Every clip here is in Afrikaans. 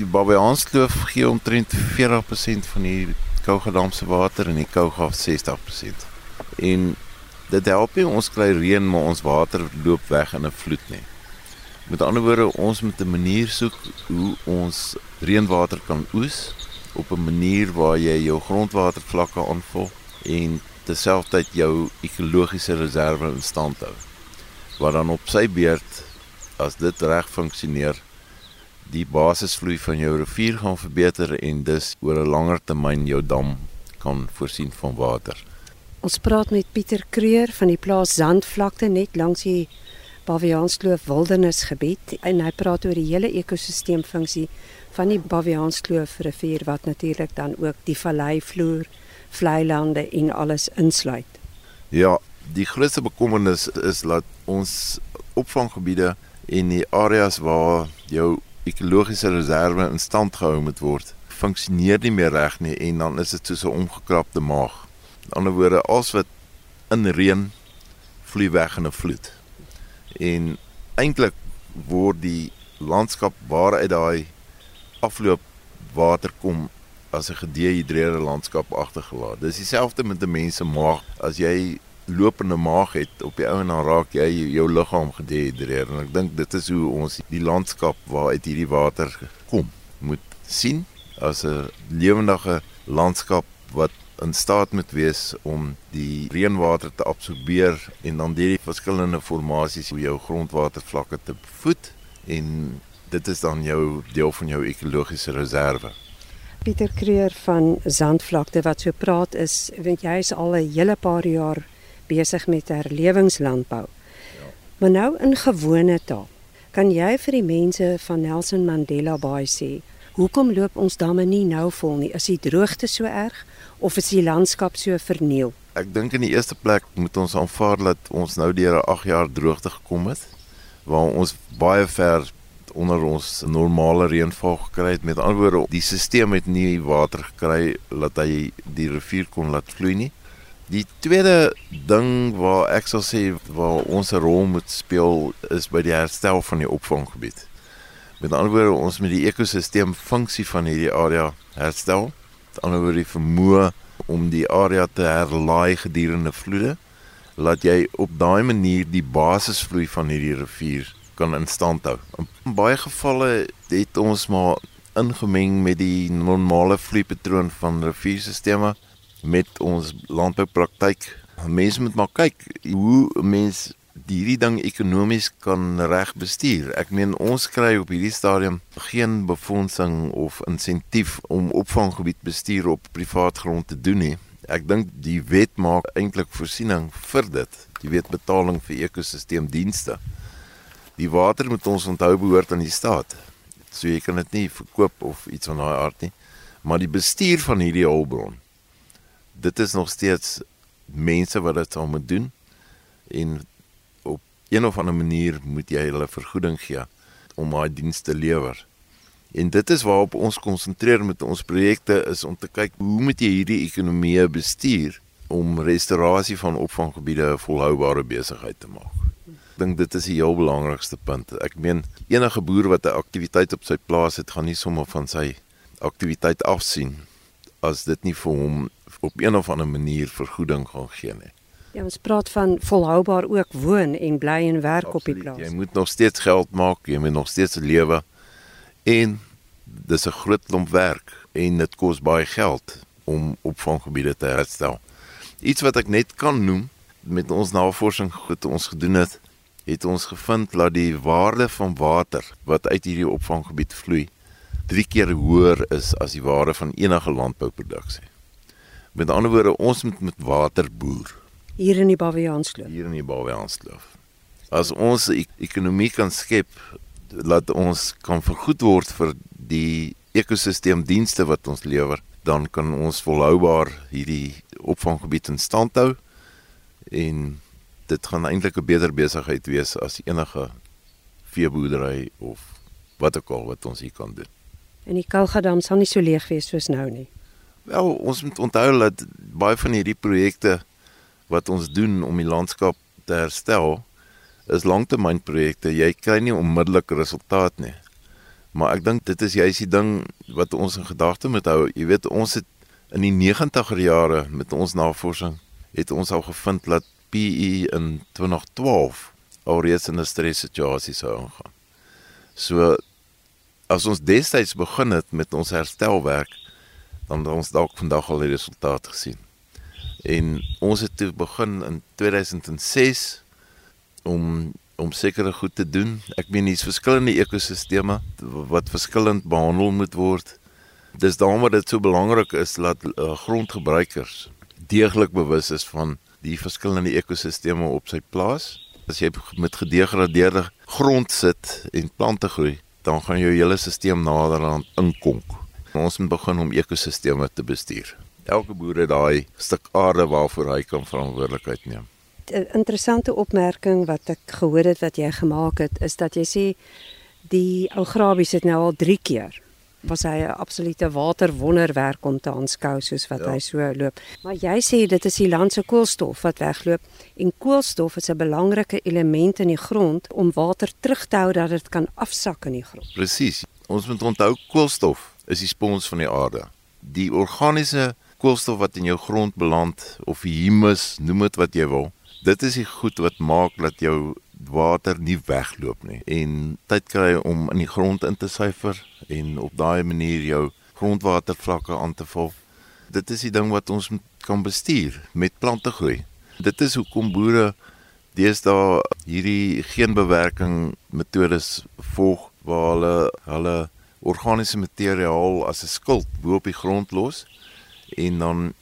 Die Babiaanskloof gee omtrent 40% van die Kougadam se water en die Kouga 60%. En dit help nie ons kry reën maar ons water loop weg in 'n vloed nie. Met ander woorde, ons moet 'n manier soek hoe ons reënwater kan oes op 'n manier waar jy jou grondwatervlakke aanvul en terselfdertyd jou ekologiese reserve in stand hou. Wat dan op sy beurt as dit reg funksioneer, die basisvloei van jou rivier gaan verbeter en dus oor 'n langer termyn jou dam kan voorsien van water. Ons praat met Pieter Kreur van die plaas Zandvlakte net langs die Baviaanskloof Wildernisgebied en hy praat oor die hele ekosisteemfunksie van die Baviaanskloof rivier wat natuurlik dan ook die valleivloer, vlei lande en alles insluit. Ja, die grootste bekommernis is dat ons opvanggebiede en die areas waar jou ekologiese reserve in stand gehou moet word, funksioneer nie meer reg nie en dan is dit soos 'n omgekrapte maag. Met ander woorde, als wat in reën vloei weg in 'n vloed. En eintlik word die landskap waaruit daai afloop water kom as 'n gedehidreerde landskap agtergelaat. Dis dieselfde met 'n mens se maag. As jy lopende maag het op die ou en dan raak jy jou liggaam gedehidreer en ek dink dit is hoe ons die landskap waaruit hierdie water kom moet sien as 'n lewendige landskap wat in staat moet wees om die reënwater te absorbeer en dan deur die verskillende formasies hoe jou grondwatervlakke te voed en dit is dan jou deel van jou ekologiese reserve. Pieter Kreur van Zandvlakte wat so praat is, weet jy is al 'n hele paar jaar besig met herlewingslandbou. Ja. Maar nou in gewone taal, kan jy vir die mense van Nelson Mandela Bay sê, hoekom loop ons damme nie nou vol nie? Is die droogte so erg of is die landskap so verniel? Ek dink in die eerste plek moet ons aanvaar dat ons nou deur 'n 8 jaar droogte gekom het waar ons baie ver onder ons normale reënval gekry het. Met ander woorde, die stelsel het nie water gekry dat hy die rivier kon laat vloei nie. Die tweede ding waar ek sal sê waar ons 'n rol moet speel is by die herstel van die opvanggebied. Met ander woorde, ons moet die ekosisteem funksie van hierdie area herstel. Met ander woorde, die vermoë om die area te herlaai gedurende vloede, laat jy op daai manier die basisvloei van hierdie rivier kan in stand hou. In baie gevalle het ons maar ingemeng met die normale vloeipatroon van rivierstelsels met ons landboupraktyk. Mense moet maar kyk hoe mense hierdie ding ekonomies kan reg bestuur. Ek meen ons kry op hierdie stadium geen befondsing of insentief om opvanggebied bestuur op privaat grond te doen nie. Ek dink die wet maak eintlik voorsiening vir dit. Die wet betaling vir ekosisteemdienste. Die water moet ons onthou behoort aan die staat. So jy kan dit nie verkoop of iets van daai aard nie. Maar die bestuur van hierdie hulpbron dit is nog steeds mense wat dit sal moet doen en op een of ander manier moet jy hulle vergoeding gee om daai diens te lewer. En dit is waarop ons konsentreer met ons projekte is om te kyk hoe moet jy hierdie ekonomie bestuur om restaurasie van opvanggebiede 'n volhoubare besigheid te maak dink dit is die heel belangrikste punt. Ek meen enige boer wat 'n aktiwiteit op sy plaas het, gaan nie sommer van sy aktiwiteit afsien as dit nie vir hom op een of ander manier vergoeding gaan gee nie. Ja, ons praat van volhoubaar ook woon en bly en werk Absoluut. op die plaas. Jy moet nog steeds geld maak, jy moet nog steeds lewe en dis 'n groot klomp werk en dit kos baie geld om opvanggebiede te herstel. Iets wat ek net kan noem met ons navorsing wat ons gedoen het, het ons gevind dat die waarde van water wat uit hierdie opvanggebied vloei 3 keer hoër is as die waarde van enige landbouproduksie. Met ander woorde, ons moet met water boer hier in die Baviaanskloof. Hier in die Baviaanskloof. As ons 'n ekonomie kan skep dat ons kan vergoed word vir die ekosisteemdienste wat ons lewer, dan kan ons volhoubaar hierdie opvanggebied in stand hou en dit gaan eintlik 'n beter besigheid wees as enige veeboerdery of wat ook al wat ons hier kan doen. En die Kalgadam sal nie so leeg wees soos nou nie. Wel, ons moet onthou dat baie van hierdie projekte wat ons doen om die landskap te herstel, is langtermynprojekte. Jy kry nie onmiddellik resultaat nie. Maar ek dink dit is juist die ding wat ons in gedagte moet hou. Jy weet ons het in die 90er jare met ons navorsing het ons al gevind dat PE in 2012 alreeds in 'n stressituasie sou aangaan. So as ons destyds begin het met ons herstelwerk, dan het ons dalk vandag al die resultate gesien. En ons het toe begin in 2006 om om sekere goed te doen. Ek meen hier's verskillende ekosisteme wat verskillend behandel moet word. Dis daarom wat dit so belangrik is dat uh, grondgebruikers deeglik bewus is van die verskillende ekosisteme op sy plaas. As jy met gedegradeerde grond sit en plante groei, dan gaan jou hele stelsel nader aan inkonk. Ons moet begin om ekosisteme te bestuur. Elke boer het daai stuk aarde waarvoor hy kan verantwoordelikheid neem. 'n Interessante opmerking wat ek gehoor het wat jy gemaak het, is dat jy sê die ou grabies het nou al 3 keer was hy 'n absolute waterwonderwerk om te aanskou soos wat ja. hy so loop. Maar jy sê dit is die land se koolstof wat wegloop en koolstof is 'n belangrike element in die grond om water terug te hou dat dit kan afsak in die grond. Presies. Ons moet onthou koolstof is die spons van die aarde. Die organiese koolstof wat in jou grond beland of humus, noem dit wat jy wil. Dit is die goed wat maak dat jou water nie wegloop nie en tyd kry om in die grond in te syfer en op daai manier jou grondwatervlakke aan te vul. Dit is die ding wat ons kan bestuur met plante groei. Dit is hoekom boere deesdae hierdie geenbewerking metodes volg waar hulle hulle organiese materiaal as 'n skild bo op die grond los en dan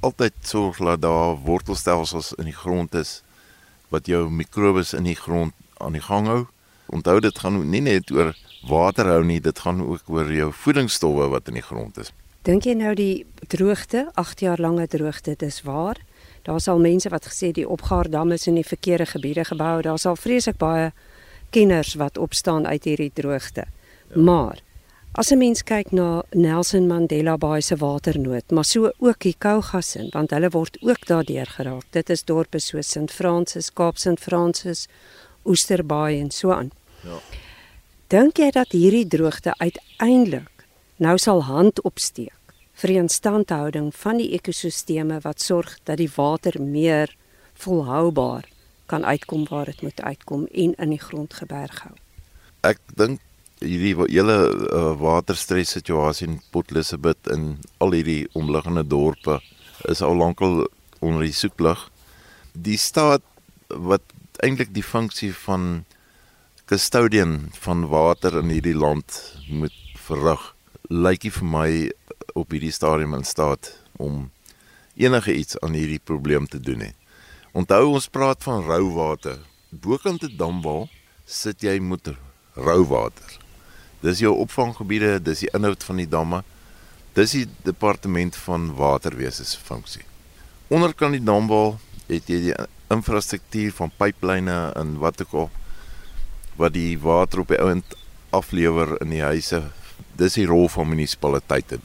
altyd sorg dat daar wortelstelsels in die grond is wat jou mikrobes in die grond aan die gang hou. Onthou dit gaan nie net oor water hou nie, dit gaan ook oor jou voedingsstowwe wat in die grond is. Dink jy nou die droogte, 8 jaar lange droogte, dis waar? Daar's al mense wat gesê die opgaardamme is in die verkeerde gebiede gebou. Daar's al vreeslik baie kenners wat opstaan uit hierdie droogte. Ja. Maar as 'n mens kyk na Nelson Mandela Bay se waternood, maar so ook die Kougasin, want hulle word ook daardeur geraak. Dit is dorpe so Sint Francis, Kaap Sint Francis, Oesterbaai en so aan. Ja. Dink jy dat hierdie droogte uiteindelik nou sal hand opsteek vir die instandhouding van die ekosisteme wat sorg dat die water meer volhoubaar kan uitkom waar dit moet uitkom en in die grond geberg hou? Ek dink hierdie hele uh, waterstres situasie in Port Elizabeth en al hierdie omliggende dorpe is al lankal onder die soeklig. Die staat wat eintlik die funksie van custodian van water in hierdie land moet verrig. Lykie vir my op hierdie stadium in staat om enige iets aan hierdie probleem te doen nie. Onthou ons praat van rou water. Bokant 'n damwal sit jy met rou water. Dis jou opvanggebiede, dis die inhoud van die damme. Dis die departement van waterwese se funksie. Onderkant die damwal het jy die infrastruktuur van pyplyne en wat ook al wat die water op die ouend aflewer in die huise. Dis die rol van munisipaliteite.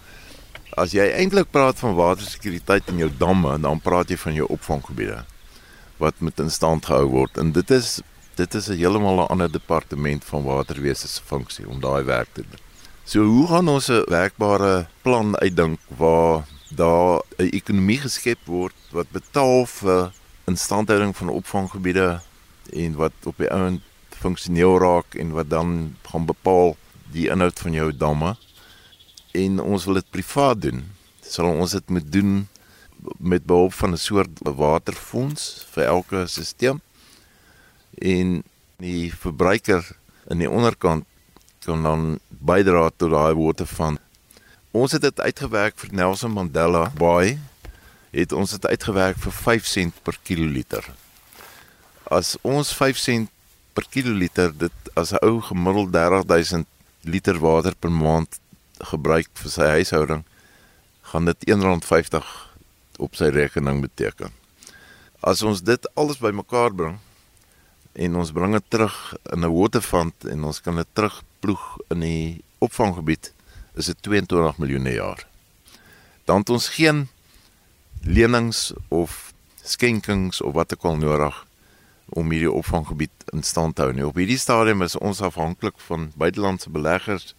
As jy eintlik praat van watersekuriteit in jou damme, dan praat jy van jou opvanggebiede wat moet in stand gehou word en dit is dit is 'n heeltemal 'n ander departement van waterwese se funksie om daai werk te doen. So hoe gaan ons 'n werkbare plan uitdink waar daar 'n ekonomie geskep word wat betaal vir instandhouding van opvanggebiede en wat op die ouend funksioneel raak en wat dan gaan bepaal die inhoud van jou damme? En ons wil dit privaat doen. Sal ons dit moet doen met behulp van 'n soort waterfonds vir elke stelsel en die verbruiker in die onderkant kan dan bydra tot daai waterfonds ons het dit uitgewerk vir Nelson Mandela Bay het ons dit uitgewerk vir 5 sent per kiloliter. As ons 5 sent per kiloliter dit as 'n ou gemiddeld 30000 liter water per maand gebruik vir sy huishouding, gaan dit R1.50 op sy rekening beteken. As ons dit alles bymekaar bring en ons bring dit terug in 'n waterfond en ons kan dit terugploeg in die opvanggebied, is dit 22 miljoen per jaar. Dan het ons geen lenings of skenkings of wat ek al nodig om hierdie opvanggebied in stand te hou nie. Op hierdie stadium is ons afhanklik van buitelandse beleggers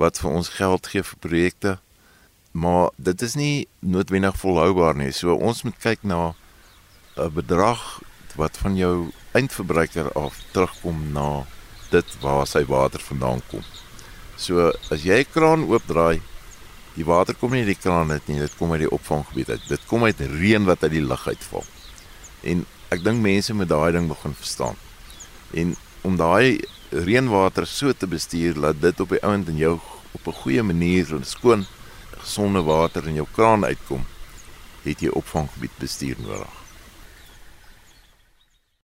wat vir ons geld gee vir projekte. Maar dit is nie noodwendig volhoubaar nie. So ons moet kyk na 'n bedrag wat van jou eindverbruiker af terugkom na dit waar sy water vandaan kom. So as jy 'n kraan oopdraai, die water kom nie uit die kraan uit nie, dit kom uit die opvanggebied uit. Dit kom uit reën wat uit die lug uitval. En ek dink mense moet daai ding begin verstaan. En om daai reënwater so te bestuur dat dit op die ouend in jou op 'n goeie manier en skoon gesonde water in jou kraan uitkom, het jy opvanggebied bestuur nodig.